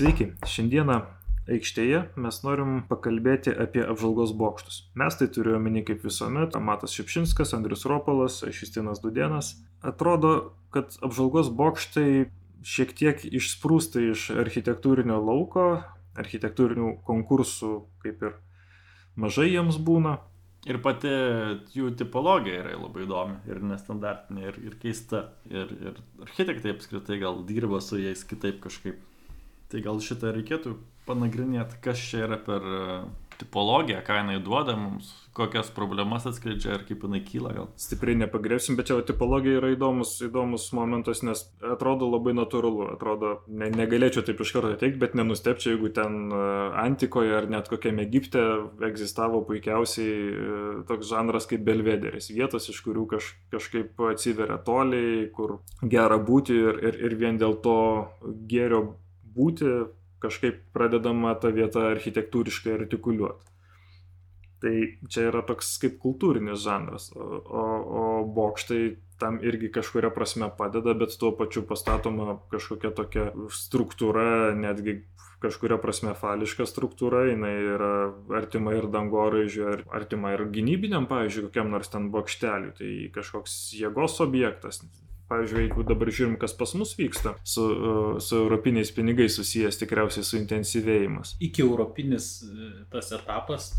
Sveiki, šiandieną aikštėje mes norim pakalbėti apie apžvalgos bokštus. Mes tai turime omeny kaip visuomet, Matas Šipšinskas, Andrius Ropolas, Šistinas Dudienas. Atrodo, kad apžvalgos bokštai šiek tiek išsprūsta iš architektūrinio lauko, architektūrinių konkursų kaip ir mažai jiems būna. Ir pati jų tipologija yra labai įdomi ir nestandartinė ir, ir keista. Ir, ir architektai apskritai gal dirba su jais kitaip kažkaip. Tai gal šitą reikėtų panagrinėti, kas čia yra per tipologija, ką jinai duoda mums, kokias problemas atskleidžia ir kaip jinai kyla gal. Stipriai nepagrėsim, bet čia tipologija yra įdomus, įdomus momentas, nes atrodo labai natūralu, atrodo, ne, negalėčiau taip iš karto teikti, bet nenustepčiau, jeigu ten e, antikoje ar net kokiame Egipte egzistavo puikiausiai e, toks žanras kaip belvederis, vietos, iš kurių kaž, kažkaip atsiveria toliai, kur gera būti ir, ir, ir vien dėl to gėrio būti kažkaip pradedama ta vieta architektūriškai artikuliuoti. Tai čia yra toks kaip kultūrinis žanras, o, o, bokštai tam irgi kažkuria prasme padeda, bet tuo pačiu pastatoma kažkokia tokia struktūra, netgi kažkuria prasme fališka struktūra, jinai yra artima ir dangoraižiu, artima ir gynybiniam, pavyzdžiui, kokiam nors ten bokšteliui, tai kažkoks jėgos objektas, pavyzdžiui, jeigu dabar žiūrim, kas pas mus vyksta su, e, su europiniais pinigais susijęs tikriausiai suintensyvėjimas. Iki europinis e, tas etapas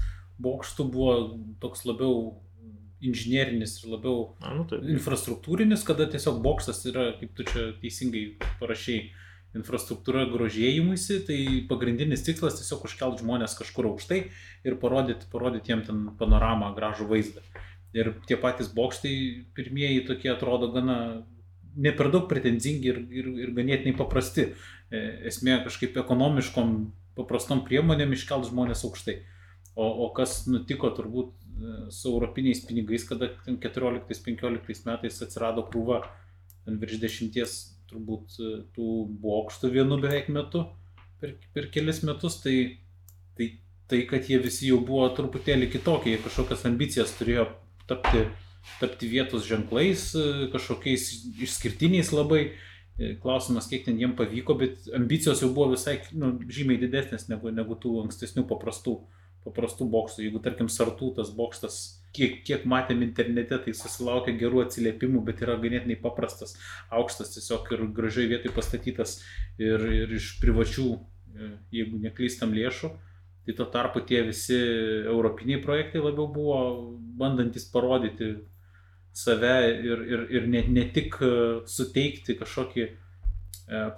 bokštų buvo toks labiau inžinierinis ir labiau A, nu, taip. infrastruktūrinis, kada tiesiog bokštas yra, kaip tu čia teisingai parašiai, infrastruktūra grožėjimuisi, tai pagrindinis tikslas tiesiog užkelt žmonės kažkur aukštai ir parodyti, parodyti jiem ten panoramą, gražų vaizdą. Ir tie patys bokštai pirmieji tokie atrodo gana ne per daug pretenzingi ir, ir, ir ganėtinai paprasti. E, esmė kažkaip ekonomiškom, paprastom priemonėm iškelt žmonės aukštai. O, o kas nutiko turbūt e, su europiniais pinigais, kada 14-15 metais atsirado krūva virš dešimties turbūt e, tų bokštų vienu beveik metu per, per kelis metus, tai, tai tai, kad jie visi jau buvo truputėlį kitokie, jie kažkokias ambicijas turėjo tapti tapti vietos ženklais, e, kažkokiais išskirtiniais labai. E, klausimas, kiek ten jiem pavyko, bet ambicijos jau buvo visai nu, žymiai didesnės negu, negu tų ankstesnių paprastų, paprastų bokštų. Jeigu, tarkim, sartų tas bokštas, kiek, kiek matėm internete, tai susilaukė gerų atsiliepimų, bet yra ganėtinai paprastas, aukštas tiesiog ir gražiai vietoj pastatytas ir, ir iš privačių, e, jeigu neklystam lėšų. Tai tuo tarpu tie visi europiniai projektai labiau buvo bandantis parodyti save ir, ir, ir ne, ne tik e, suteikti kažkokį e,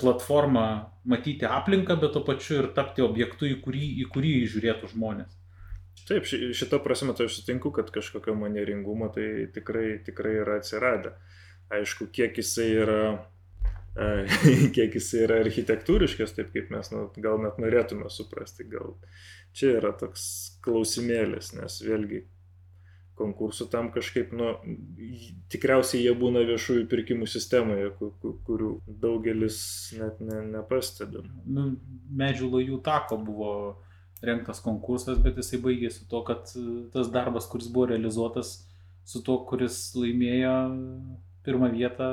platformą matyti aplinką, bet tuo pačiu ir tapti objektu, į kurį, į kurį žiūrėtų žmonės. Taip, šitą prasme tai aš sutinku, kad kažkokio manieringumo tai tikrai, tikrai yra atsiradę. Aišku, kiek jisai yra, e, kiek jisai yra architektūriškas, taip kaip mes nu, gal net norėtume suprasti, gal čia yra toks klausimėlis, nes vėlgi konkursų tam kažkaip, nu, tikriausiai jie būna viešųjų pirkimų sistemoje, kurių daugelis net ne, nepastebim. Nu, medžių lajų tako buvo renktas konkursas, bet jisai baigėsi to, kad tas darbas, kuris buvo realizuotas su tuo, kuris laimėjo pirmą vietą,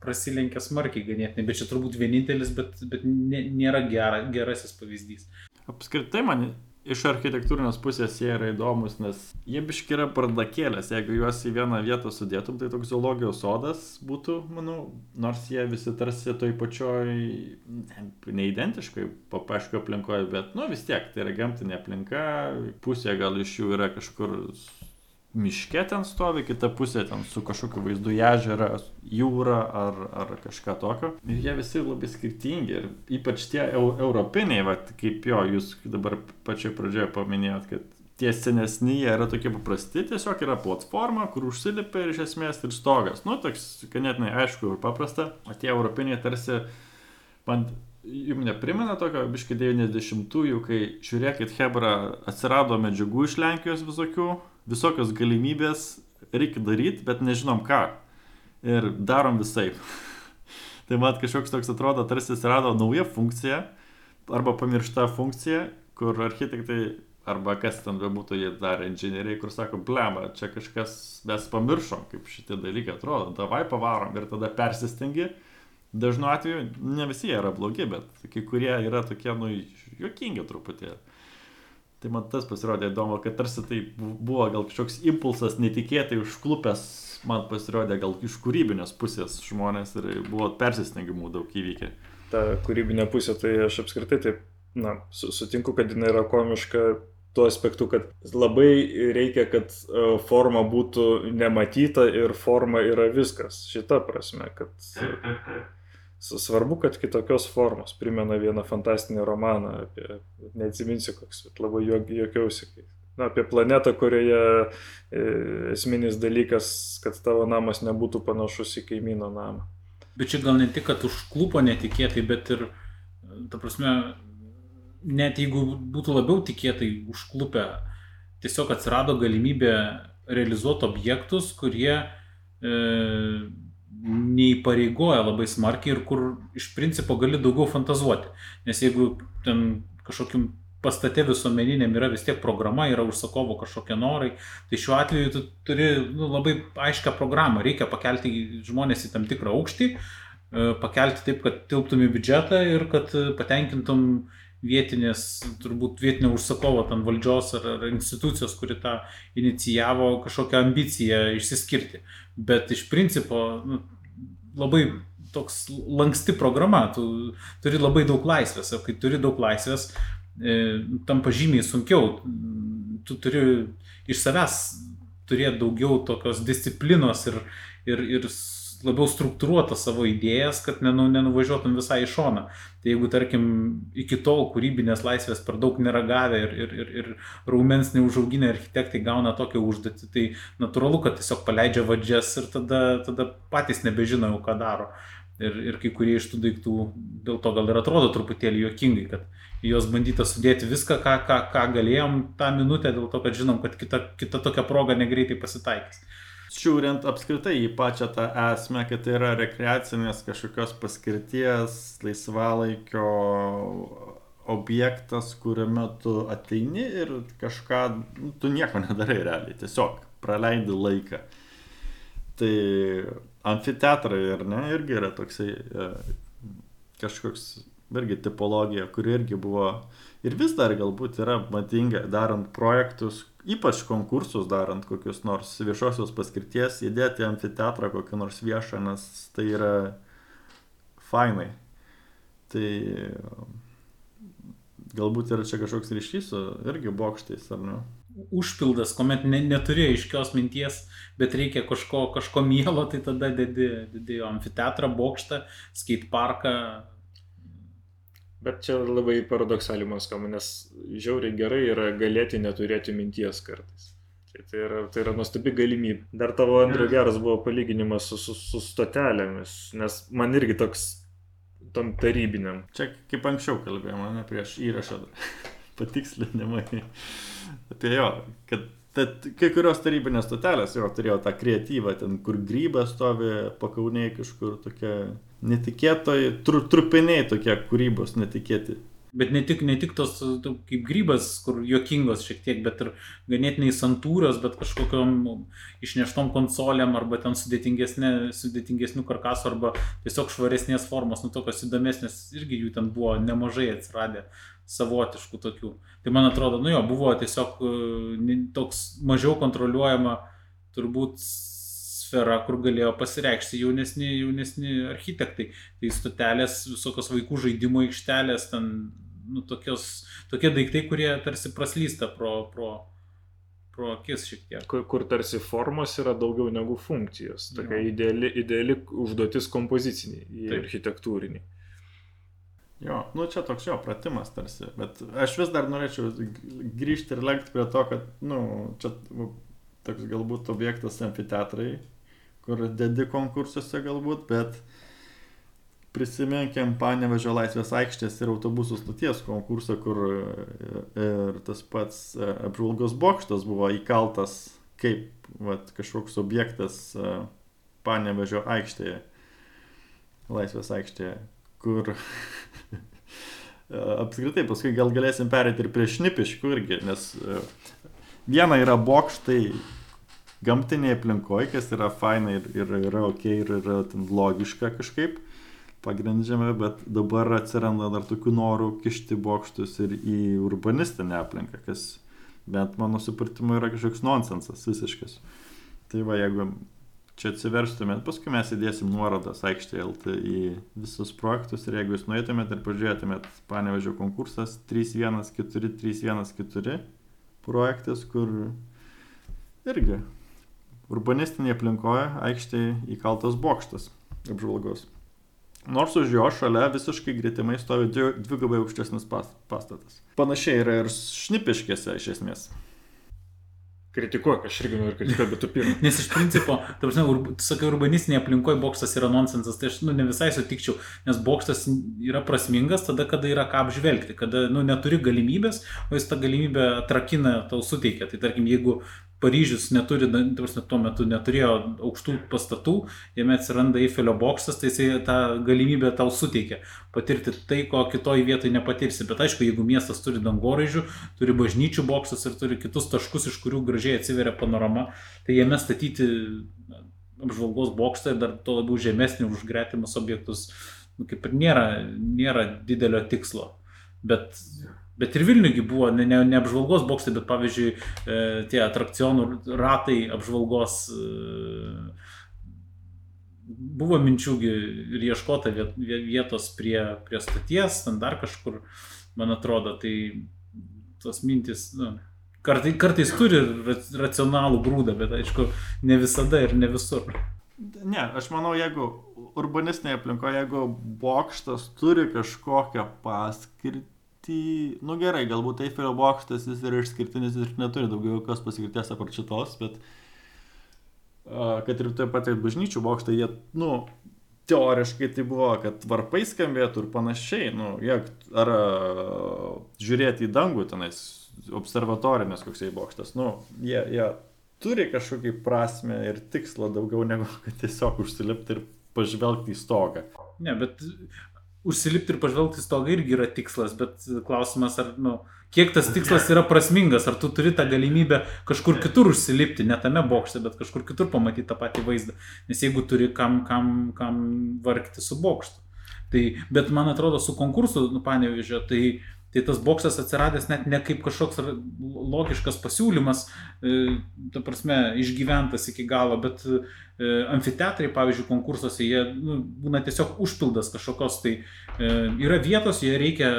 prasilenkė smarkiai ganėtinai, bet čia turbūt vienintelis, bet, bet nėra gera, gerasis pavyzdys. Apskritai man iš architektūrinės pusės jie yra įdomus, nes jie biški yra pardakėlės. Jeigu juos į vieną vietą sudėtum, tai toks zoologijos sodas būtų, manau, nors jie visi tarsi toj pačioj, ne, neidentiškai, papaškio aplinkoje, bet, nu vis tiek, tai yra gamtinė aplinka, pusė gal iš jų yra kažkur miške ten stovi, kita pusė ten su kažkokiu vaizdu į ežerą, jūrą ar, ar kažką tokio. Ir jie visi labai skirtingi. Ir ypač tie eu, europiniai, va, kaip jo, jūs dabar pačioje pradžioje paminėjot, kad tie senesni jie yra tokie paprasti, tiesiog yra platforma, kur užsilipia ir iš esmės ir stogas. Nu, toks ganėtinai aišku ir paprasta. O tie europiniai tarsi man jums neprimena tokio biškai 90-ųjų, kai žiūrėkit, Hebra atsirado medžiagų iš Lenkijos visokių, visokios galimybės reikia daryti, bet nežinom ką. Ir darom visai. tai mat kažkoks toks atrodo, tarsi atsirado nauja funkcija arba pamiršta funkcija, kur architektai arba kas ten bebūtų jie dar inžinieriai, kur sako, blema, čia kažkas mes pamiršom, kaip šitie dalykai atrodo, davai pavarom ir tada persistengi dažnu atveju ne visi jie yra blogi, bet kai kurie yra tokie, nu, juokingi truputį. Tai man tas pasirodė įdomu, kad tarsi tai buvo gal kažkoks impulsas netikėtai užklupęs, man pasirodė gal iš kūrybinės pusės žmonės ir buvo persistengimų daug įvykę. Ta kūrybinė pusė, tai aš apskritai taip, na, sutinku, kad jinai yra komiška tuo aspektu, kad labai reikia, kad e, forma būtų nematyta ir forma yra viskas. Šita prasme, kad Svarbu, kad kitokios formos primena vieną fantastinį romaną apie, neatsiminsiu koks, bet labai juokiausi. Na, apie planetą, kurioje e, esminis dalykas, kad tavo namas nebūtų panašus į kaimyno namą. Bet čia gal ne tik, kad užklupo netikėtai, bet ir, ta prasme, net jeigu būtų labiau tikėtai užklupę, tiesiog atsirado galimybė realizuoti objektus, kurie e, neįpareigoja labai smarkiai ir kur iš principo gali daugiau fantazuoti. Nes jeigu ten kažkokiam pastate visuomeniniam yra vis tiek programa, yra užsakovo kažkokie norai, tai šiuo atveju tu turi nu, labai aiškę programą, reikia pakelti žmonės į tam tikrą aukštį, e, pakelti taip, kad tilptum į biudžetą ir kad patenkintum vietinės, turbūt vietinio užsakovo, ten valdžios ar, ar institucijos, kuri tą inicijavo kažkokią ambiciją išsiskirti. Bet iš principo nu, labai toks lanksti programa, tu turi labai daug laisvės, o kai turi daug laisvės, e, tampa žymiai sunkiau. Tu turi iš savęs turėti daugiau tokios disciplinos ir, ir, ir labiau struktūruotas savo idėjas, kad nenu, nenuvažiuotum visai į šoną. Tai jeigu, tarkim, iki tol kūrybinės laisvės per daug neragavę ir, ir, ir, ir raumens neužauginę architektai gauna tokią užduotį, tai natūralu, kad tiesiog paleidžia vadžias ir tada, tada patys nebežino jau, ką daro. Ir, ir kai kurie iš tų daiktų dėl to gal ir atrodo truputėlį juokingai, kad į juos bandyta sudėti viską, ką, ką, ką galėjom tą minutę, dėl to, kad žinom, kad kita, kita tokia proga negreitai pasitaikys žiūrint apskritai į pačią tą esmę, kad tai yra rekreacinės kažkokios paskirties, laisvalaikio objektas, kuriame tu ateini ir kažką, nu, tu nieko nedarai realiai, tiesiog praleidi laiką. Tai amfiteatrai ir ne, irgi yra toksai e, kažkoks, irgi tipologija, kuri irgi buvo ir vis dar galbūt yra madinga darant projektus, ypač konkursus darant kokius nors viešosios paskirties, įdėti amfiteatrą kokį nors viešą, nes tai yra fainai. Tai galbūt yra čia kažkoks ryšys su irgi bokštais, ar ne? Užpildas, kuomet ne, neturi aiškios minties, bet reikia kažko, kažko mielo, tai tada dedi amfiteatrą, bokštą, skate parką, Bet čia labai paradoksaliai man skamba, nes žiauriai gerai yra galėti neturėti minties kartais. Tai, tai, yra, tai yra nuostabi galimybė. Dar tavo Andriu geras buvo palyginimas su, su, su stotelėmis, nes man irgi toks tom tarybiniam. Čia kaip anksčiau kalbėjome, ne prieš įrašą patikslinimai apie jo, kad Tad kai kurios tarybinės stotelės jo turėjo tą kreatyvą, ten kur grybas stovi pakauniai kažkur tokia netikėtoj, tru, trupiniai tokie kūrybos netikėti. Bet ne tik, ne tik tos kaip grybas, kur juokingos šiek tiek, bet ir ganėtinai santūrios, bet kažkokiam išneštom konsolėm arba ten sudėtingesnių karkasų arba tiesiog švaresnės formos, nu tokios įdomesnės, irgi jų ten buvo nemažai atsiradę savotiškų tokių. Tai man atrodo, nu jo, buvo tiesiog e, toks mažiau kontroliuojama turbūt sfera, kur galėjo pasireikšti jaunesni, jaunesni architektai. Tai stotelės, visokios vaikų žaidimų aikštelės, ten nu, tokios, tokie daiktai, kurie tarsi praslysta pro, pro, pro akis šiek tiek. Kur, kur tarsi formos yra daugiau negu funkcijos. Tokia ideali, ideali užduotis kompoziciniai, architektūriniai. Jo, nu čia toks jo pratimas tarsi, bet aš vis dar norėčiau grįžti ir lenkti prie to, kad, nu, čia toks galbūt objektas amfiteatrai, kur dedi konkursuose galbūt, bet prisiminkim Panevežio laisvės aikštės ir autobusų stoties konkursą, kur ir tas pats apžvalgos bokštas buvo įkaltas kaip vat, kažkoks objektas Panevežio aikštėje, laisvės aikštėje kur apskritai paskui gal galėsim perėti ir prie šnipiškų irgi, nes e, viena yra bokštai gamtinėje aplinkoje, kas yra faina ir, ir yra ok, ir yra logiška kažkaip. pagrindžiami, bet dabar atsiranda dar tokių norų kišti bokštus ir į urbanistinę aplinką, kas bent mano supratimu yra kažkoks nonsensas visiškas. Tai va, jeigu čia atsiverstumėt, paskui mes įdėsim nuorodas aikštėje LT į visus projektus ir jeigu jūs nueitumėt ir pažiūrėtumėt panevežio konkursas 314-314 projektas, kur irgi urbanistinėje aplinkoje aikštėje įkaltas bokštas apžvalgos. Nors už jo šalia visiškai greitimai stovi dvigubai aukštesnis pastatas. Panašiai yra ir šnipiškėse iš esmės. Kritikuok, aš irgi noriu kritikuoti, bet tu pirmas. Nes iš principo, ta prasme, ur, tu sakai, urbanistinėje aplinkoje bokštas yra nonsensas, tai aš nu, ne visai sutikčiau, nes bokštas yra prasmingas tada, kada yra ką apžvelgti, kada nu, neturi galimybės, o jis tą galimybę atrakina, tau suteikia. Tai tarkim, jeigu Paryžius neturi, prasme, tuo metu neturėjo aukštų pastatų, jame atsiranda Eifelio bokštas, tai jisai tą galimybę tau suteikia patirti tai, ko kitoje vietoje nepatirsi. Bet aišku, jeigu miestas turi dangoraižių, turi bažnyčių bokštas ir turi kitus taškus, iš kurių gražiai atsiveria panorama, tai jame statyti apžvalgos bokštą ir dar to labiau žemesnį už gretimus objektus, nu, kaip ir nėra, nėra didelio tikslo. Bet Bet ir Vilniugi buvo ne, ne, ne apžvalgos bokštai, bet pavyzdžiui e, tie atrakcionų ratai apžvalgos. E, buvo minčiųgi ir ieškota vietos prie, prie stoties, ten dar kažkur, man atrodo, tai tos mintis, nu, kartai, kartais turi racionalų grūdą, bet aišku, ne visada ir ne visur. Ne, aš manau, jeigu urbanistinėje aplinkoje, jeigu bokštas turi kažkokią paskirtį, tai, nu gerai, galbūt Eifelio bokštas jis yra išskirtinis ir neturi daugiau jokios paskirties apart šitos, bet uh, kad ir taip pat ir bažnyčių bokštai, jie, nu, teoriškai tai buvo, kad varpai skambėtų ir panašiai, nu, jie, ar uh, žiūrėti į dangų tenais, observatorinės koksai bokštas, nu, jie, jie turi kažkokį prasme ir tikslą daugiau negu kad tiesiog užsilipti ir pažvelgti į stogą. Ne, bet užsilipti ir pažvelgti stogą irgi yra tikslas, bet klausimas, ar, nu, kiek tas tikslas yra prasmingas, ar tu turi tą galimybę kažkur kitur užsilipti, ne tame bokšte, bet kažkur kitur pamatyti tą patį vaizdą. Nes jeigu turi kam, kam, kam vargti su bokštu. Tai, bet man atrodo, su konkursu, nu, panevižio, tai Tai tas boksas atsiradęs net ne kaip kažkoks logiškas pasiūlymas, e, ta prasme, išgyventas iki galo, bet e, amfiteatrai, pavyzdžiui, konkursuose, jie nu, būna tiesiog užpildas kažkokios, tai e, yra vietos, jie reikia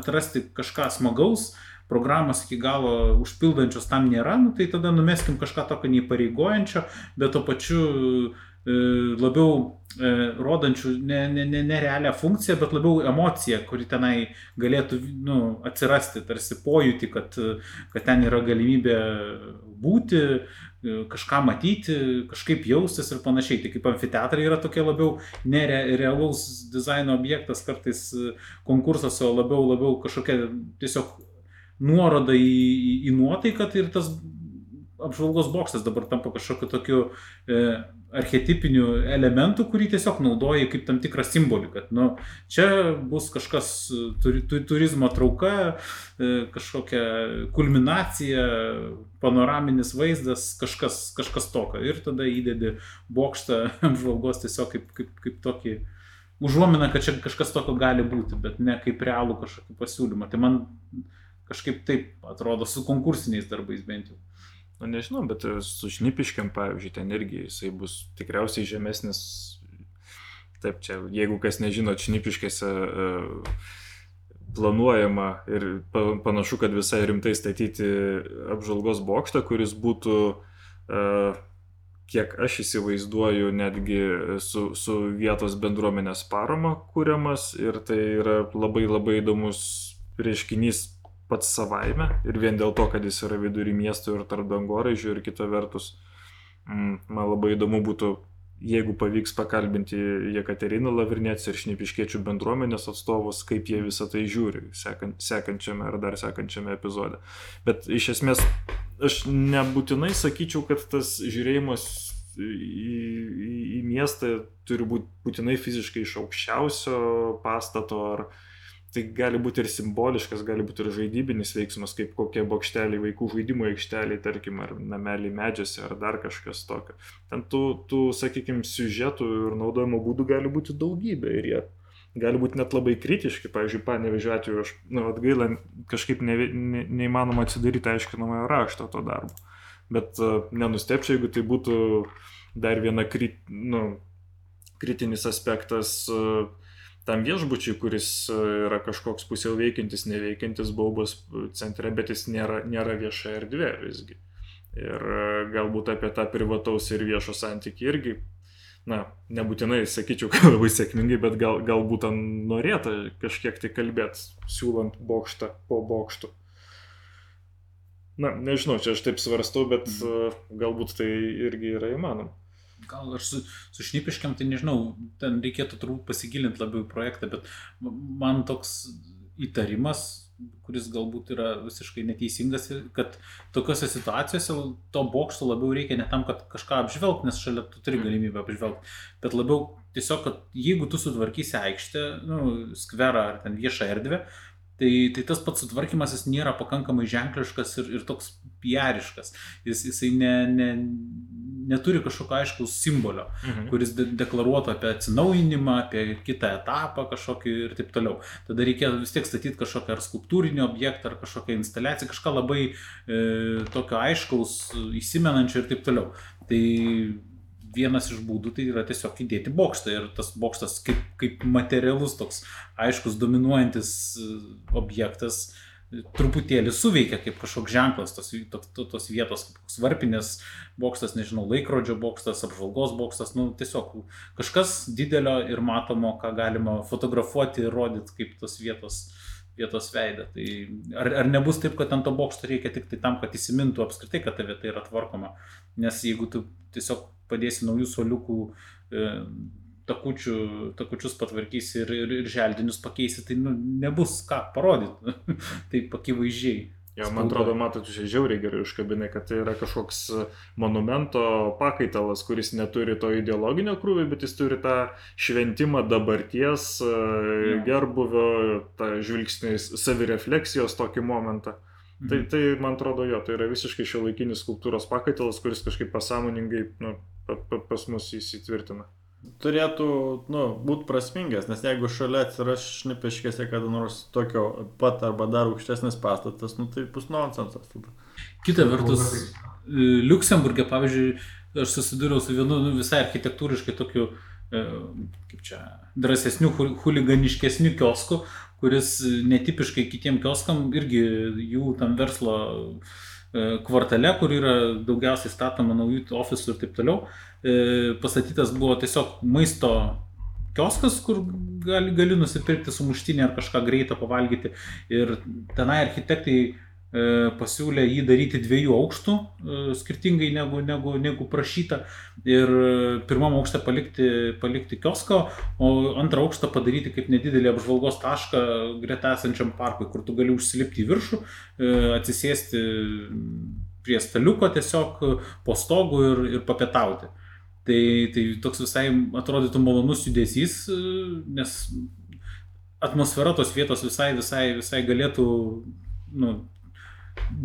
atrasti kažką smagaus, programos iki galo užpildančios tam nėra, nu, tai tada numeskim kažką tokio neįpareigojančio, bet to pačiu labiau e, rodančių ne, ne, ne, ne realią funkciją, bet labiau emociją, kuri tenai galėtų nu, atsirasti, tarsi pojūti, kad, kad ten yra galimybė būti, e, kažką matyti, kažkaip jaustis ir panašiai. Tai kaip amfiteatrai yra tokie labiau nerealaus dizaino objektas, kartais konkursas, o labiau, labiau kažkokia tiesiog nuoroda į, į nuotaiką tai ir tas apžvalgos bokštas dabar tampa kažkokiu tokiu e, archetipinių elementų, kurį tiesiog naudoji kaip tam tikrą simbolį, kad nu, čia bus kažkas turi, turizmo trauka, e, kažkokia kulminacija, panoraminis vaizdas, kažkas, kažkas tokio. Ir tada įdedi bokštą apžvalgos tiesiog kaip, kaip, kaip tokį užuomina, kad čia kažkas tokio gali būti, bet ne kaip realų kažkokį pasiūlymą. Tai man kažkaip taip atrodo su konkursiniais darbais bent jau. Nu nežinau, bet e, su šnipiškiam, pavyzdžiui, ten irgi jisai bus tikriausiai žemesnis. Taip, čia, jeigu kas nežinot, šnipiškėse uh, planuojama ir panašu, kad visai rimtai statyti apžalgos bokštą, kuris būtų, uh, kiek aš įsivaizduoju, netgi su, su vietos bendruomenės parama kūriamas ir tai yra labai labai įdomus reiškinys pats savaime ir vien dėl to, kad jis yra vidury miesto ir tarp dangoraižių ir kita vertus, mm, man labai įdomu būtų, jeigu pavyks pakalbinti Jekateriną Lavrinėts ir šnipiškiečių bendruomenės atstovus, kaip jie visą tai žiūri sekant, sekančiame ar dar sekančiame epizode. Bet iš esmės aš nebūtinai sakyčiau, kad tas žiūrėjimas į, į, į miestą turi būti būtinai fiziškai iš aukščiausio pastato ar, tai gali būti ir simboliškas, gali būti ir žaidybinis veiksmas, kaip kokie bokšteliai vaikų žaidimo aikšteliai, tarkim, ar nameliai medžiuose, ar dar kažkas tokio. Ten tų, tų sakykime, siužetų ir naudojimo būdų gali būti daugybė ir jie gali būti net labai kritiški. Pavyzdžiui, panevežiu atveju, aš, nu, atgaila, kažkaip ne, ne, neįmanoma atsidaryti aiškinamojo rašto to darbo. Bet uh, nenustepčiau, jeigu tai būtų dar viena krit, nu, kritinis aspektas uh, tam viešbučiui, kuris e, yra kažkoks pusiau veikiantis, neveikiantis baubas centre, bet jis nėra, nėra vieša erdvė visgi. Ir e, galbūt apie tą privataus ir viešo santyki irgi, na, nebūtinai sakyčiau, kad labai sėkmingai, bet gal, galbūt norėta kažkiek tai kalbėti, siūlant bokštą po bokštų. Na, nežinau, čia aš taip svarstau, bet mhm. galbūt tai irgi yra įmanoma gal aš su, su šnipiškiam, tai nežinau, ten reikėtų turbūt pasigilinti labiau į projektą, bet man toks įtarimas, kuris galbūt yra visiškai neteisingas, kad tokiuose situacijose to bokšto labiau reikia ne tam, kad kažką apžvelgti, nes šalia tu turi galimybę apžvelgti, bet labiau tiesiog, kad jeigu tu sutvarkysi aikštę, nu, skverą ar ten viešą erdvę, tai, tai tas pats sutvarkymas jis nėra pakankamai ženkliškas ir, ir toks piariškas. Jis, jisai ne, ne, neturi kažkokio aiškaus simbolio, mhm. kuris de deklaruotų apie atsinaujinimą, apie kitą etapą kažkokį ir taip toliau. Tada reikėtų vis tiek statyti kažkokią ar skulptūrinį objektą, ar kažkokią instaliaciją, kažką labai e, tokio aiškaus, įsimenančio ir taip toliau. Tai vienas iš būdų tai yra tiesiog įdėti bokštą ir tas bokštas kaip, kaip materialus toks aiškus dominuojantis e, objektas truputėlį suveikia kaip kažkoks ženklas tos, tos, tos vietos, kaip varpinės bokštas, nežinau, laikrodžio bokštas, apžvalgos bokštas, nu tiesiog kažkas didelio ir matomo, ką galima fotografuoti ir rodyti kaip tos vietos, vietos veidą. Tai ar, ar nebus taip, kad ant to bokšto reikia tik tai tam, kad įsimintų apskritai, kad ta vieta yra tvarkoma, nes jeigu tu tiesiog padėsi naujų soliukų e, takučių, takučius patvarkysi ir, ir, ir želdinius pakeisi, tai nu, nebus ką parodyti. Taip akivaizdžiai. Ja, man atrodo, matot, čia žiauriai gerai užkabinai, kad tai yra kažkoks monumento pakaitalas, kuris neturi to ideologinio krūvio, bet jis turi tą šventimą dabarties, ja. gerbuvio, tą žvilgsnį savirefleksijos tokį momentą. Tai, mhm. Tai, tai, man atrodo, jo, tai yra visiškai šio laikinis kultūros pakaitalas, kuris kažkaip pasąmoningai nu, pa, pa, pas mus įsitvirtina turėtų nu, būti prasmingas, nes jeigu šalia atsiras šnipiškėse kada nors tokio pat arba dar aukštesnis pastatas, nu, tai bus nonsensas. Kita vertus, Liuksemburgė, pavyzdžiui, aš susidūriau su vienu nu, visai architektūriškai tokiu, e, kaip čia, drąsesniu, huliganiškesniu kiosku, kuris netipiškai kitiem kioskam irgi jų tam verslo e, kvartale, kur yra daugiausiai statoma naujų ofisų ir taip toliau E, pastatytas buvo tiesiog maisto kioskas, kur gali, gali nusipirkti sumuštinį ar kažką greito pavalgyti. Ir tenai architektai e, pasiūlė jį daryti dviejų aukštų, e, skirtingai negu, negu, negu prašyta. Ir pirmam aukštą palikti, palikti kioską, o antrą aukštą padaryti kaip nedidelį apžvalgos tašką greta esančiam parkui, kur tu gali užsilipti į viršų, atsisėsti prie staliuko tiesiog po stogu ir, ir papietauti. Tai, tai toks visai atrodytų malonus judesys, nes atmosfera tos vietos visai, visai, visai galėtų nu,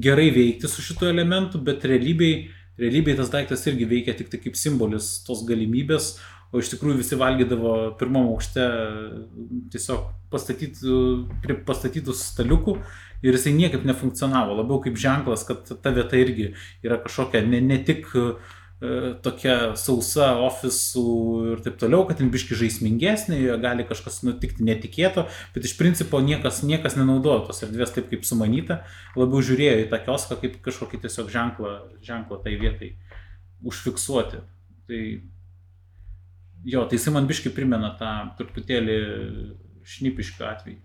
gerai veikti su šituo elementu, bet realybėj, realybėj tas daiktas irgi veikia tik tai kaip simbolis tos galimybės, o iš tikrųjų visi valgydavo pirmam aukšte tiesiog pastatytų, pastatytų staliukų ir jisai niekaip nefunkcionavo, labiau kaip ženklas, kad ta vieta irgi yra kažkokia ne, ne tik uh, tokia sausa ofisų ir taip toliau, kad ten biški žaismingesnė, gali kažkas nutikti netikėto, bet iš principo niekas, niekas nenaudojo tos erdvės taip kaip sumanyta, labiau žiūrėjo į tą kioską kaip kažkokį tiesiog ženklą, ženklą tai vietai užfiksuoti. Tai jo, tai jisai man biški primena tą truputėlį šnipišką atvejį.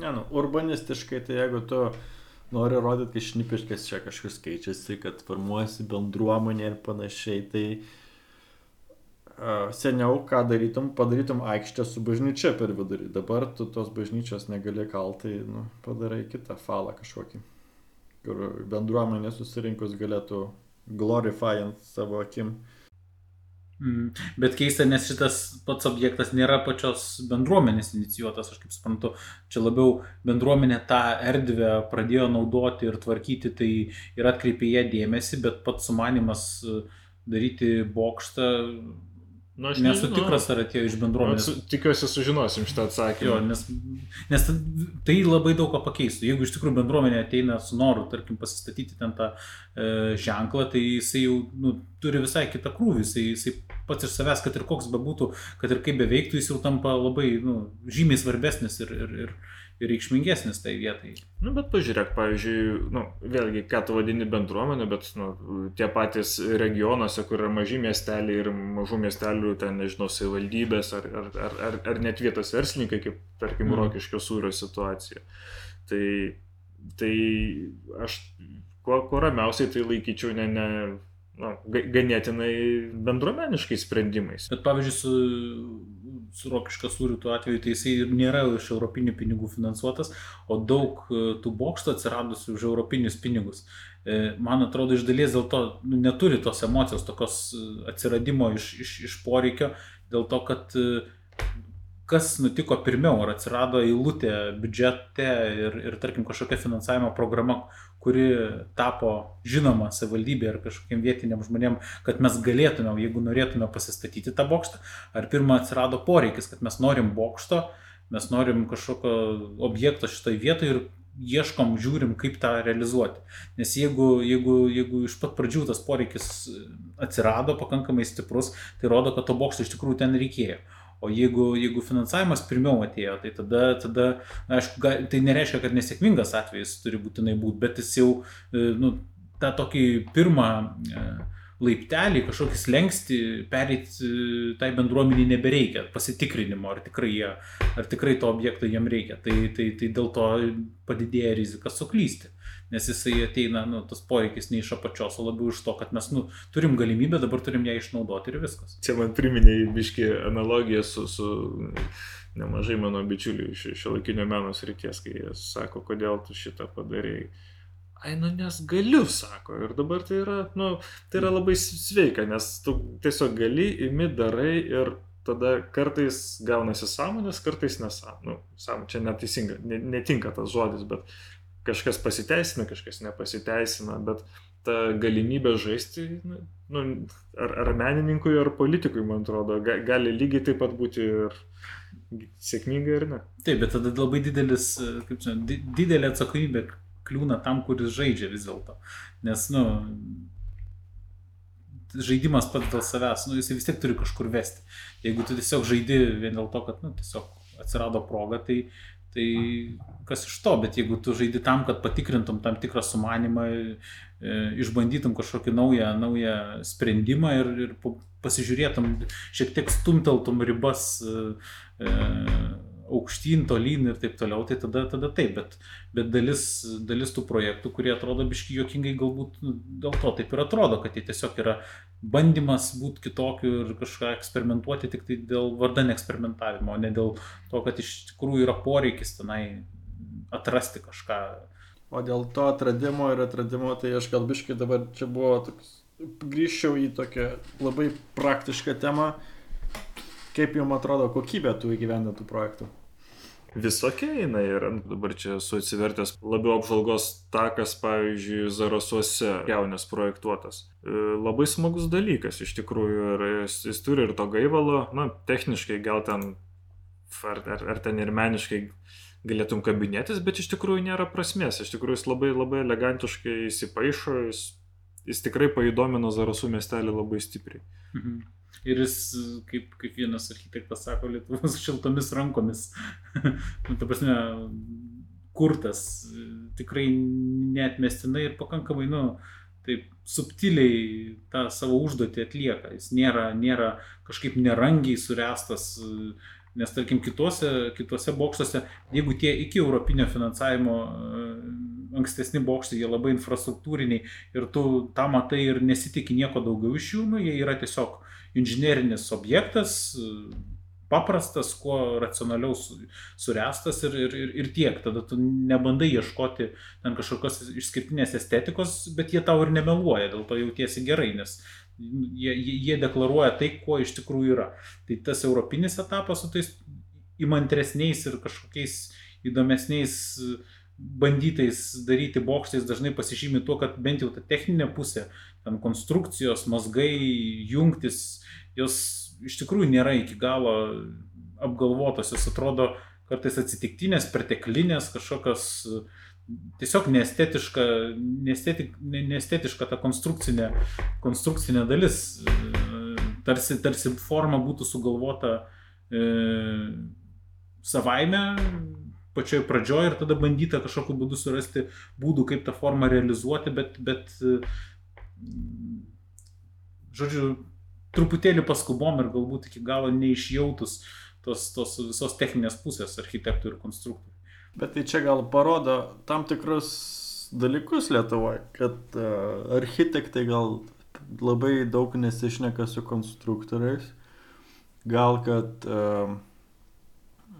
Ne, nu, urbanistiškai tai jeigu tu nori rodyti, kad šnipiškas čia kažkas keičiasi, kad formuojasi bendruomenė ir panašiai. Tai uh, seniau ką darytum, padarytum aikštę su bažnyčia per vidurį. Dabar tu tos bažnyčios negali kaltai, nu, padarai kitą falą kažkokį, kur bendruomenė susirinkus galėtų glorifying savo akim. Mm. Bet keista, nes šitas pats objektas nėra pačios bendruomenės inicijuotas, aš kaip suprantu, čia labiau bendruomenė tą erdvę pradėjo naudoti ir tvarkyti, tai ir atkreipė ją dėmesį, bet pats sumanimas e, daryti bokštą Nu, aš Nesu tikras, ar atėjo iš Nu, bendruomenės. su- Tikiuosi sužinosim šitą atsakymą. Jo, nes, nes ta- tai labai daug ką pakeistų. Jeigu iš tikrųjų bendruomenė ateina su noru, tarkim, pasistatyti ten tą e, ženklą, tai jisai jau nu, turi visai kitą krūvį. Jisai, jisai pats iš savęs, kad ir koks bebūtų, kad ir kaip beveiktų, jis jau tampa labai nu, žymiai svarbesnis ir, ir, ir reikšmingesnis tai vietai. Nu, bet pažiūrėk, pavyzdžiui, nu, vėlgi, ką tu vadini bendruomenė, bet nu, tie patys regionuose, kur yra maži miesteliai ir mažų miestelių, ten, nežinau, savivaldybės ar, ar, ar, ar, ar net vietos verslininkai, kaip, tarkim, mm. Rokiškio sūrio situacija. Tai, tai aš kuo, kuo ramiausiai tai laikyčiau ne, ne nu, ga- ganėtinai bendruomeniškais sprendimais. Bet pavyzdžiui, su, su Rokiškio sūriu tuo atveju, tai jisai ir nėra iš europinių pinigų finansuotas, o daug e, tų bokštų atsiradusių už europinius pinigus. E, Man atrodo, iš dalies dėl to nu, neturi tos emocijos, tokios e, atsiradimo iš, iš, iš poreikio, dėl to, kad kas nutiko pirmiau, ar atsirado eilutė biudžete ir, ir tarkim, kažkokia finansavimo programa, kuri tapo žinoma savivaldybė ar kažkokiem vietiniam žmonėm, kad mes galėtume, jeigu norėtume pasistatyti tą bokštą, ar pirmą atsirado poreikis, kad mes norim bokšto, mes norim kažkokio objekto šitoje vietoje ir ieškom, žiūrim, kaip tą realizuoti. Nes jeigu, jeigu, jeigu iš pat pradžių tas poreikis atsirado pakankamai stiprus, tai rodo, kad to bokšto iš tikrųjų ten reikėjo. O jeigu, jeigu finansavimas pirmiau atėjo, tai tada, tada aišku, tai nereiškia, kad nesėkmingas atvejis turi būtinai būti, bet jis jau, e, nu, tą tokį pirmą e, laiptelį, kažkokį slengsti, pereiti tai bendruomeniai nebereikia, pasitikrinimo, ar tikrai, jie, ar tikrai to objekto jiem reikia. Tai, tai, tai dėl to padidėja rizika suklysti. Nes jisai ateina, nu, tas poreikis ne iš apačios, o labiau iš to, kad mes, nu, turim galimybę, dabar turim ją išnaudoti ir viskas. Čia man priminė biški analogiją su, su nemažai mano bičiulių iš šiolaikinio meno srities, kai jie sako, kodėl tu šitą padarėjai. Ai, nu nes galiu, sako. Ir dabar tai yra, nu, tai yra labai sveika, nes tu tiesiog gali, imi, darai ir tada kartais gaunasi sąmonės, kartais nesąmonės. Nu, sam, čia neteisinga, ne, netinka tas žodis, bet kažkas pasiteisina, kažkas nepasiteisina, bet ta galimybė žaisti, nu, nu, ar, ar menininkui, ar politikui, man atrodo, ga, gali lygiai taip pat būti ir sėkminga ir ne. Taip, bet tada labai didelis, kaip di- didelė atsakomybė kliūna tam, kuris žaidžia vis dėlto. Nes, nu, žaidimas pats dėl savęs, nu, jisai vis tiek turi kažkur vesti. Jeigu tu tiesiog žaidi vien dėl to, kad, nu, tiesiog atsirado proga, tai, tai kas iš to, bet jeigu tu žaidi tam, kad patikrintum tam tikrą sumanimą, e, išbandytum kažkokį naują, naują sprendimą ir, ir pa- pasižiūrėtum, šiek tiek stumteltum ribas e, e, aukštyn, tolyn ir taip toliau, tai tada, tada taip, bet, bet dalis, dalis tų projektų, kurie atrodo biški jokingai, galbūt dėl to taip ir atrodo, kad tai tiesiog yra bandymas būti kitokiu ir kažką eksperimentuoti tik tai dėl vardan eksperimentavimo, o ne dėl to, kad iš tikrųjų yra poreikis tenai atrasti kažką. O dėl to atradimo ir atradimo, tai aš gal biškai dabar čia buvo toks, grįžčiau į tokią labai praktišką temą, kaip jums atrodo kokybė tų įgyvendintų projektų. Visokia jinai yra. Dabar čia esu atsivertęs labiau apžvalgos takas, pavyzdžiui, Zarasuose jaunės projektuotas. E, Labai smagus dalykas iš tikrųjų ir jis, jis turi ir to gaivalo, na, techniškai gal ten, ar, ar, ar ten ir meniškai galėtum kabinėtis, bet iš tikrųjų nėra prasmės. Iš tikrųjų jis labai labai elegantiškai įsipaišo, jis, jis tikrai paįdomino Zarasų miestelį labai stipriai. Mhm. Ir jis, kaip, kaip vienas architektas sako, Lietuvos šiltomis rankomis, nu, ta prasme, kurtas, tikrai neatmestinai ir pakankamai, nu, taip subtiliai tą savo užduotį atlieka. Jis nėra, nėra kažkaip nerangiai surestas, nes tarkim kituose, kituose bokštuose, jeigu tie iki europinio finansavimo e, ankstesni bokštai, jie labai infrastruktūriniai ir tu tą matai ir nesitikė nieko daugiau iš jų, nu, jie yra tiesiog inžinerinis objektas, paprastas, kuo racionaliau su- surestas ir, ir, ir, ir tiek. Tada tu nebandai ieškoti ten kažkokios išskirtinės estetikos, bet jie tau ir nemeluoja, dėl to jautiesi gerai, nes jie, jie deklaruoja tai, kuo iš tikrųjų yra. Tai tas europinis etapas su tais įmantresniais ir kažkokiais įdomesniais bandytais daryti bokštais dažnai pasižymi tuo, kad bent jau ta techninė pusė, ten konstrukcijos, mazgai, jungtis, jos iš tikrųjų nėra iki galo apgalvotos, jos atrodo kartais atsitiktinės, perteklinės, kažkokios tiesiog neestetiška, neestetik, neestetiška ta konstrukcinė, konstrukcinė dalis. Tarsi, tarsi forma būtų sugalvota e, savaime pačioj pradžioj ir tada bandyta kažkokiu būdu surasti būdų, kaip tą formą realizuoti, bet, bet žodžiu, truputėlį paskubom ir galbūt iki galo neišjautus tos, tos visos techninės pusės architektų ir konstruktorių. Bet tai čia gal parodo tam tikrus dalykus Lietuvoje, kad uh, architektai gal labai daug nesišneka su konstruktoriais, gal kad uh,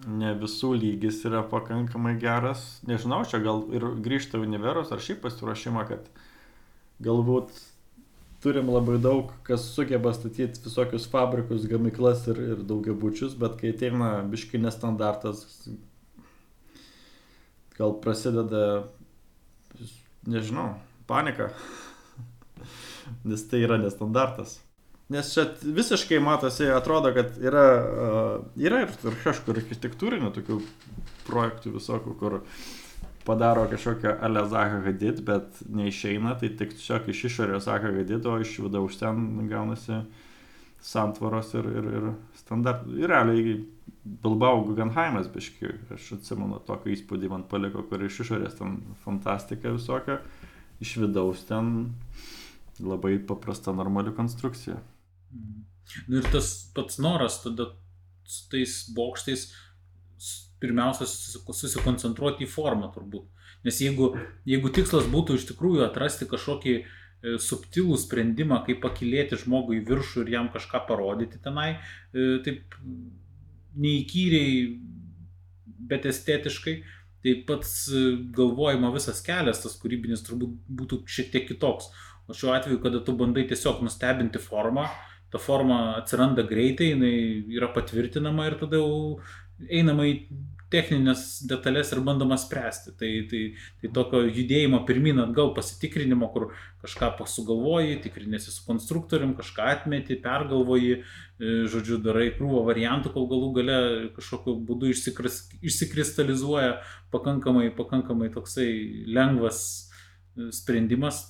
ne visų lygis yra pakankamai geras, nežinau, čia gal ir grįžta univeros ar šiaip pasiruošimą, kad galbūt turim labai daug, kas sugeba statyti visokius fabrikus, gamyklas ir, ir daugiabučius, bet kai ateina biški nestandartas, gal prasideda, nežinau, panika. Nes tai yra nestandartas. Nes čia visiškai matosi, atrodo, kad yra, yra ir, kažkur architektūrinių tokių projektų visokių, kur padaro kažkokią ale Zaha Hadid, bet neišeina, tai tik tiesiog iš išorės Zaha Hadid, o iš vidaus ten gaunasi santvaros ir, ir, ir standartai. Ir realiai Bilbao Guggenheimas, biški, aš atsimenu tokį įspūdį man paliko, kur iš išorės ten fantastika visokia, iš vidaus ten labai paprasta normali konstrukcija. Mhm. Nu ir tas pats noras tada su tais bokštais pirmiausia susikoncentruoti į formą turbūt. Nes jeigu, jeigu tikslas būtų iš tikrųjų atrasti kažkokį e, subtilų sprendimą, kaip pakilėti žmogui į viršų ir jam kažką parodyti tenai, e, taip neįkyriai, bet estetiškai, tai pats e, galvojimo visas kelias, tas kūrybinis turbūt būtų šiek tiek kitoks. O šiuo atveju, kada tu bandai tiesiog nustebinti formą, ta forma atsiranda greitai, jinai yra patvirtinama ir tada jau einama į techninės detalės ir bandoma spręsti. Tai, tai, tai tokio judėjimo pirmin atgal pasitikrinimo, kur kažką pasugalvoji, tikrinėsi su konstruktorium, kažką atmeti, pergalvoji, e, žodžiu, darai krūvą variantų, kol galų gale kažkokiu būdu išsikristalizuoja pakankamai, pakankamai toksai lengvas e, sprendimas.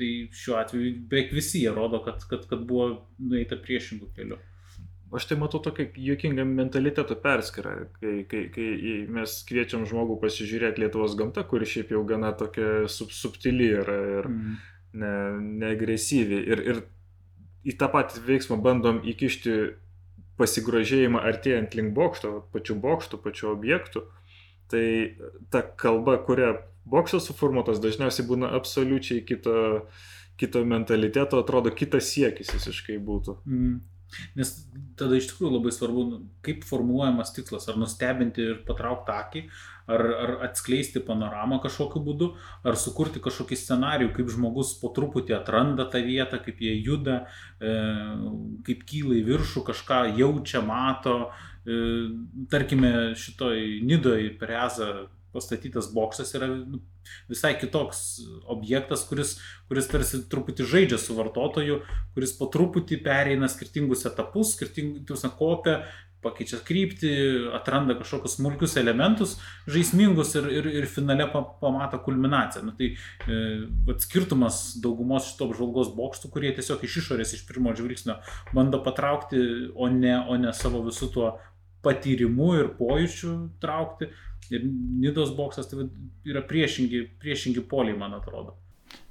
Tai šiuo atveju beveik visi jie rodo, kad, kad, kad buvo nueita priešingų kelių. Aš tai matau tokią juokingą mentaliteto perskirą, kai, kai, kai mes kviečiam žmogų pasižiūrėti Lietuvos gamtą, kuri šiaip jau gana tokia sub, subtili yra ir mm. ne, neagresyvi. Ir, ir į tą patį veiksmą bandom įkišti pasigrožėjimą artėjant link bokšto, pačių bokštų, pačių objektų. Tai ta kalba, kuria bokštas suformuotas, dažniausiai būna absoliučiai kito, kito mentaliteto, atrodo, kitas siekis visiškai būtų. Mm. Nes tada iš tikrųjų labai svarbu, nu, kaip formuojamas tikslas, ar nustebinti ir patraukti akį, ar, ar atskleisti panoramą kažkokiu būdu, ar sukurti kažkokį scenarių, kaip žmogus po truputį atranda tą vietą, kaip jie juda, e, kaip kyla į viršų, kažką jaučia, mato. E, tarkime, šitoj Nidoj per Ezą pastatytas boksas yra nu, visai kitoks objektas, kuris, kuris tarsi truputį žaidžia su vartotoju, kuris po truputį pereina skirtingus etapus, skirtingus kopia, pakeičia kryptį, atranda kažkokius smulkius elementus, žaismingus ir, ir, ir finale pamato kulminaciją. Nu, tai e, skirtumas daugumos šito apžvalgos bokštų, kurie tiesiog iš išorės, iš pirmo žvilgsnio bando patraukti, o ne, o ne savo visų tuo patyrimu ir pojūčiu traukti, Ir Nidos boksas tai yra priešingi, priešingi poliai, man atrodo.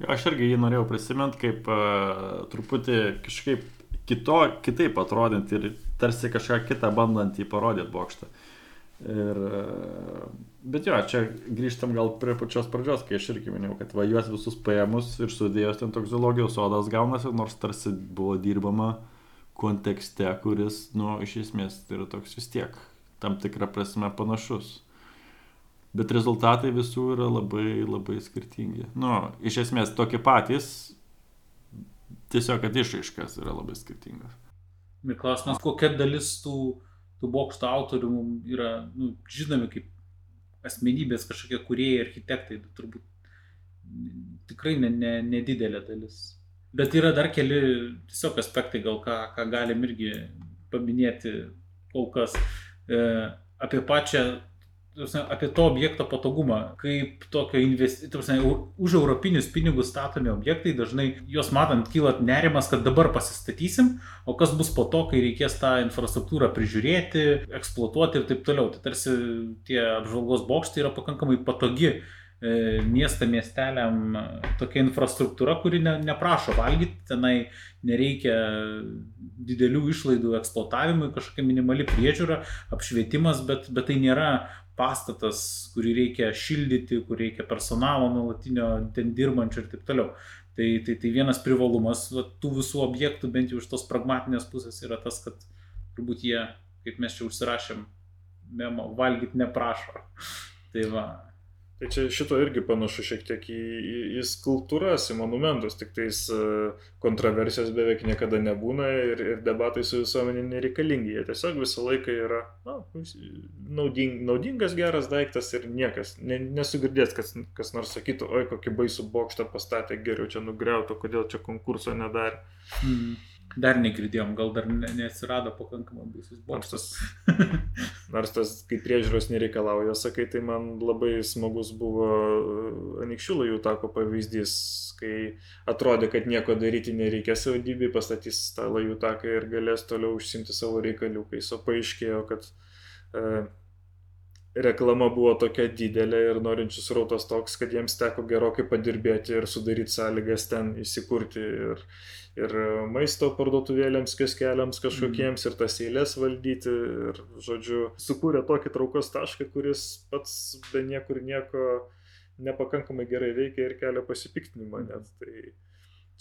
Aš irgi jį norėjau prisiminti kaip uh, truputį kažkaip kito, kitaip atrodant ir tarsi kažką kitą bandant jį parodyti bokštą. Ir, uh, bet jo, čia grįžtam gal prie pačios pradžios, kai aš irgi minėjau, kad va juos visus paėmus ir sudėjus ten toks zoologijos sodas gaunasi, nors tarsi buvo dirbama kontekste, kuris, nu, iš esmės tai yra toks vis tiek tam tikrą prasme panašus. Bet rezultatai visų yra labai, labai skirtingi. Nu, iš esmės tokie patys, Tiesiog, kad išaiškas yra labai skirtingas. Ir klausimas, kokia dalis tų, tų bokšto autorių mums yra nu, žinomi kaip asmenybės kažkokie kuriejai, architektai, tai turbūt tikrai ne, ne, nedidelė dalis. Bet yra dar keli tiesiog aspektai, gal ką, ką galim irgi paminėti kol kas e, apie pačią apie to objekto patogumą, kaip tokio investicijų, už europinius pinigus statomi objektai, dažnai juos matant kyla nerimas, kad dabar pasistatysim, o kas bus po to, kai reikės tą infrastruktūrą prižiūrėti, eksploatuoti ir taip toliau. Tai tarsi tie apžvalgos bokštai yra pakankamai patogi miestą miesteliam tokia infrastruktūra, kuri ne, neprašo valgyti, tenai nereikia didelių išlaidų eksploatavimui, kažkokia minimali priežiūra, apšvietimas, bet, bet tai nėra pastatas, kurį reikia šildyti, kur reikia personalo nuolatinio ten dirbančio ir taip toliau. Tai, tai, tai vienas privalumas va, tų visų objektų, bent jau iš tos pragmatinės pusės, yra tas, kad turbūt jie, kaip mes čia užsirašėm, memo, valgyti neprašo. Tai va, Tai čia šito irgi panašu šiek tiek į, į, į skulptūras, į monumentus, tik tais e, kontroversijos beveik niekada nebūna ir, ir debatai su visuomenė nereikalingi. Jie tiesiog visą laiką yra na, nauding, naudingas, geras daiktas ir niekas ne, nesugirdės, kas, kas nors sakytų, oi kokį baisų bokštą pastatė, geriau čia nugriauto, kodėl čia konkurso nedarė. Mm. Dar negirdėjom, gal dar ne, neatsirado pakankamai baisus bokštas. Nors tas, kai priežiūros nereikalauja, sakai, tai man labai smagus buvo uh, Anikščių lajų tako pavyzdys, kai atrodė, kad nieko daryti nereikia savivaldybei, pastatys tą lajų taką ir galės toliau užsimti savo reikaliukais, o paaiškėjo, kad e, reklama buvo tokia didelė ir norinčius rautas toks, kad jiems teko gerokai padirbėti ir sudaryti sąlygas ten įsikurti ir, ir maisto parduotuvėlėms, kiskeliams kažkokiems ir tas eilės valdyti. Ir, žodžiu, sukūrė tokį traukos tašką, kuris pats be niekur nieko nepakankamai gerai veikia ir kelia pasipiktinimą net. Tai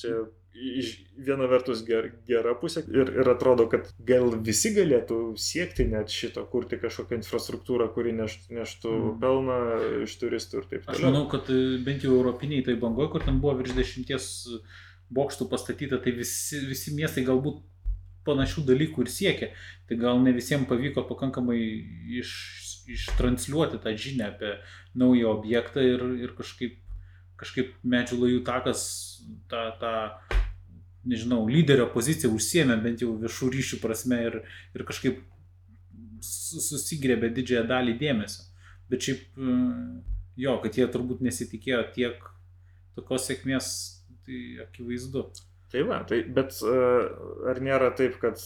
čia iš viena vertus ger, gera pusė ir, ir atrodo, kad gal visi galėtų siekti net šito, kurti kažkokią infrastruktūrą, kuri neš, neštų mm. pelną iš turistų ir taip toliau. Aš manau, kad e, bent jau europiniai tai bangoje, kur ten buvo virš dešimties bokštų pastatyta, tai visi, visi miestai galbūt panašių dalykų ir siekia. Tai gal ne visiems pavyko pakankamai iš, ištransliuoti tą žinią apie naują objektą ir, ir kažkaip, kažkaip medžių lajų takas tą, tą, nežinau, lyderio poziciją užsiemė bent jau viešų ryšių prasme ir, ir kažkaip susigrėbė didžiąją dalį dėmesio. Bet šiaip jo, kad jie turbūt nesitikėjo tiek tokios sėkmės tai akivaizdu. Tai va, tai, bet ar nėra taip, kad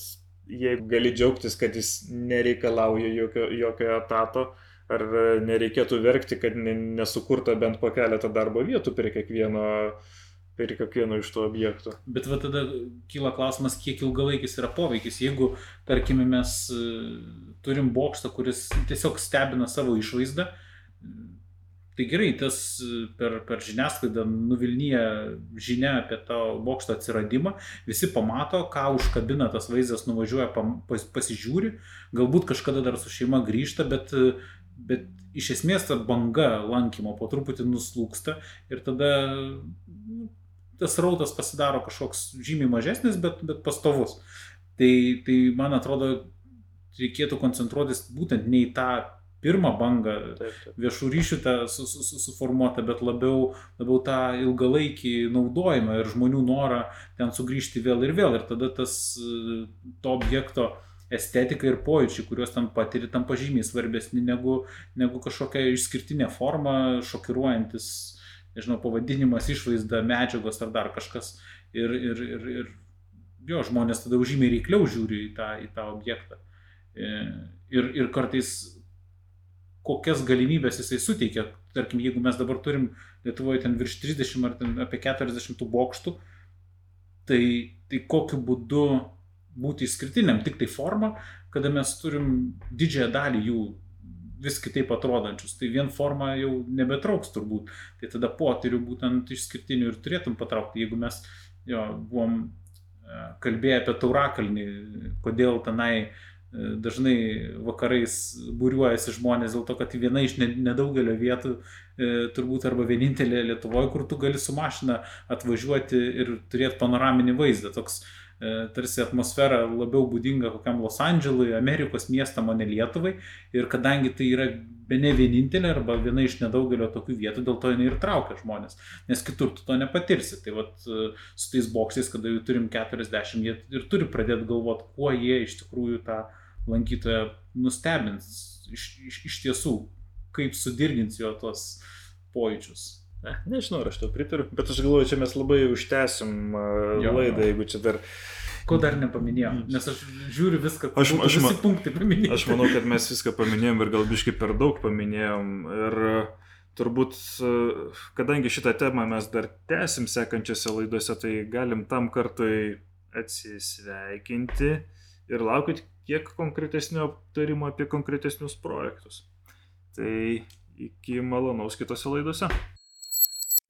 jeigu gali džiaugtis, kad jis nereikalauja jokio, jokio etato, ar nereikėtų verkti, kad nesukurta bent po keletą darbo vietų prie kiekvieno, prie kiekvieno iš tų objektų. Bet va tada kyla klausimas, kiek ilgalaikis yra poveikis. Jeigu, tarkime, mes turim bokštą, kuris tiesiog stebina savo išvaizdą, Tai gerai, tas per, per žiniasklaidą nuvilnyja žinia apie tą bokšto atsiradimą, visi pamato, ką užkabina tas vaizdas, nuvažiuoja, pas, pasižiūri, galbūt kažkada dar su šeima grįžta, bet, bet iš esmės ta banga lankymo po truputį nuslūksta ir tada nu, tas rautas pasidaro kažkoks žymiai mažesnis, bet, bet pastovus. Tai, tai man atrodo, reikėtų koncentruotis būtent ne į tą pirmą bangą taip, taip. viešų ryšių tą su, su, su, suformuotą, bet labiau, labiau tą ilgalaikį naudojimą ir žmonių norą ten sugrįžti vėl ir vėl. Ir tada tas to objekto estetika ir pojūčiai, kuriuos ten patiri, tam pažymiai svarbesni negu, negu kažkokia išskirtinė forma, šokiruojantis, nežinau, pavadinimas, išvaizda, medžiagos ar dar kažkas. Ir, ir, ir, ir jo, žmonės tada užymiai reikliau žiūri į tą, į tą objektą. E, ir, ir kartais kokias galimybės jisai suteikia. Tarkim, jeigu mes dabar turim Lietuvoje ten virš 30 ar ten apie 40 bokštų, tai, tai kokiu būdu būti išskirtiniam, tik tai forma, kada mes turim didžiąją dalį jų vis kitaip atrodančius. Tai vien forma jau nebetrauks turbūt. Tai tada potyrių būtent išskirtinių ir turėtum patraukti. Jeigu mes jo, buvom e, kalbėję apie Taurakalnį, kodėl tenai dažnai vakarais būriuojasi žmonės dėl to, kad viena iš nedaugelio vietų, e, turbūt arba vienintelė Lietuvoje, kur tu gali su mašina atvažiuoti ir turėti panoraminį vaizdą. Toks E, tarsi atmosfera labiau būdinga kokiam Los Andželui, Amerikos miestam, o ne Lietuvai. Ir kadangi tai yra be ne vienintelė arba viena iš nedaugelio tokių vietų, dėl to jinai ir traukia žmonės, nes kitur tu to nepatirsi. Tai vat e, su tais boksais, kada jų turim 40, jie ir turi pradėti galvoti, kuo jie iš tikrųjų tą lankytoją nustebins iš, iš, iš tiesų, kaip sudirgins jo tos pojūčius. Ne, nežinau, ar aš to pritariu, bet aš galvoju, čia mes labai užtęsim uh, laidą, jeigu čia dar... Ko dar nepaminėjom, mm. nes aš žiūriu viską, aš, aš, visi punktai paminėjom. Aš manau, kad mes viską paminėjom ir gal biškai per daug paminėjom. Ir turbūt, kadangi šitą temą mes dar tęsim sekančiose laidose, tai galim tam kartui atsisveikinti ir laukit kiek konkretesnio aptarimo apie konkretesnius projektus. Tai iki malonaus kitose laidose.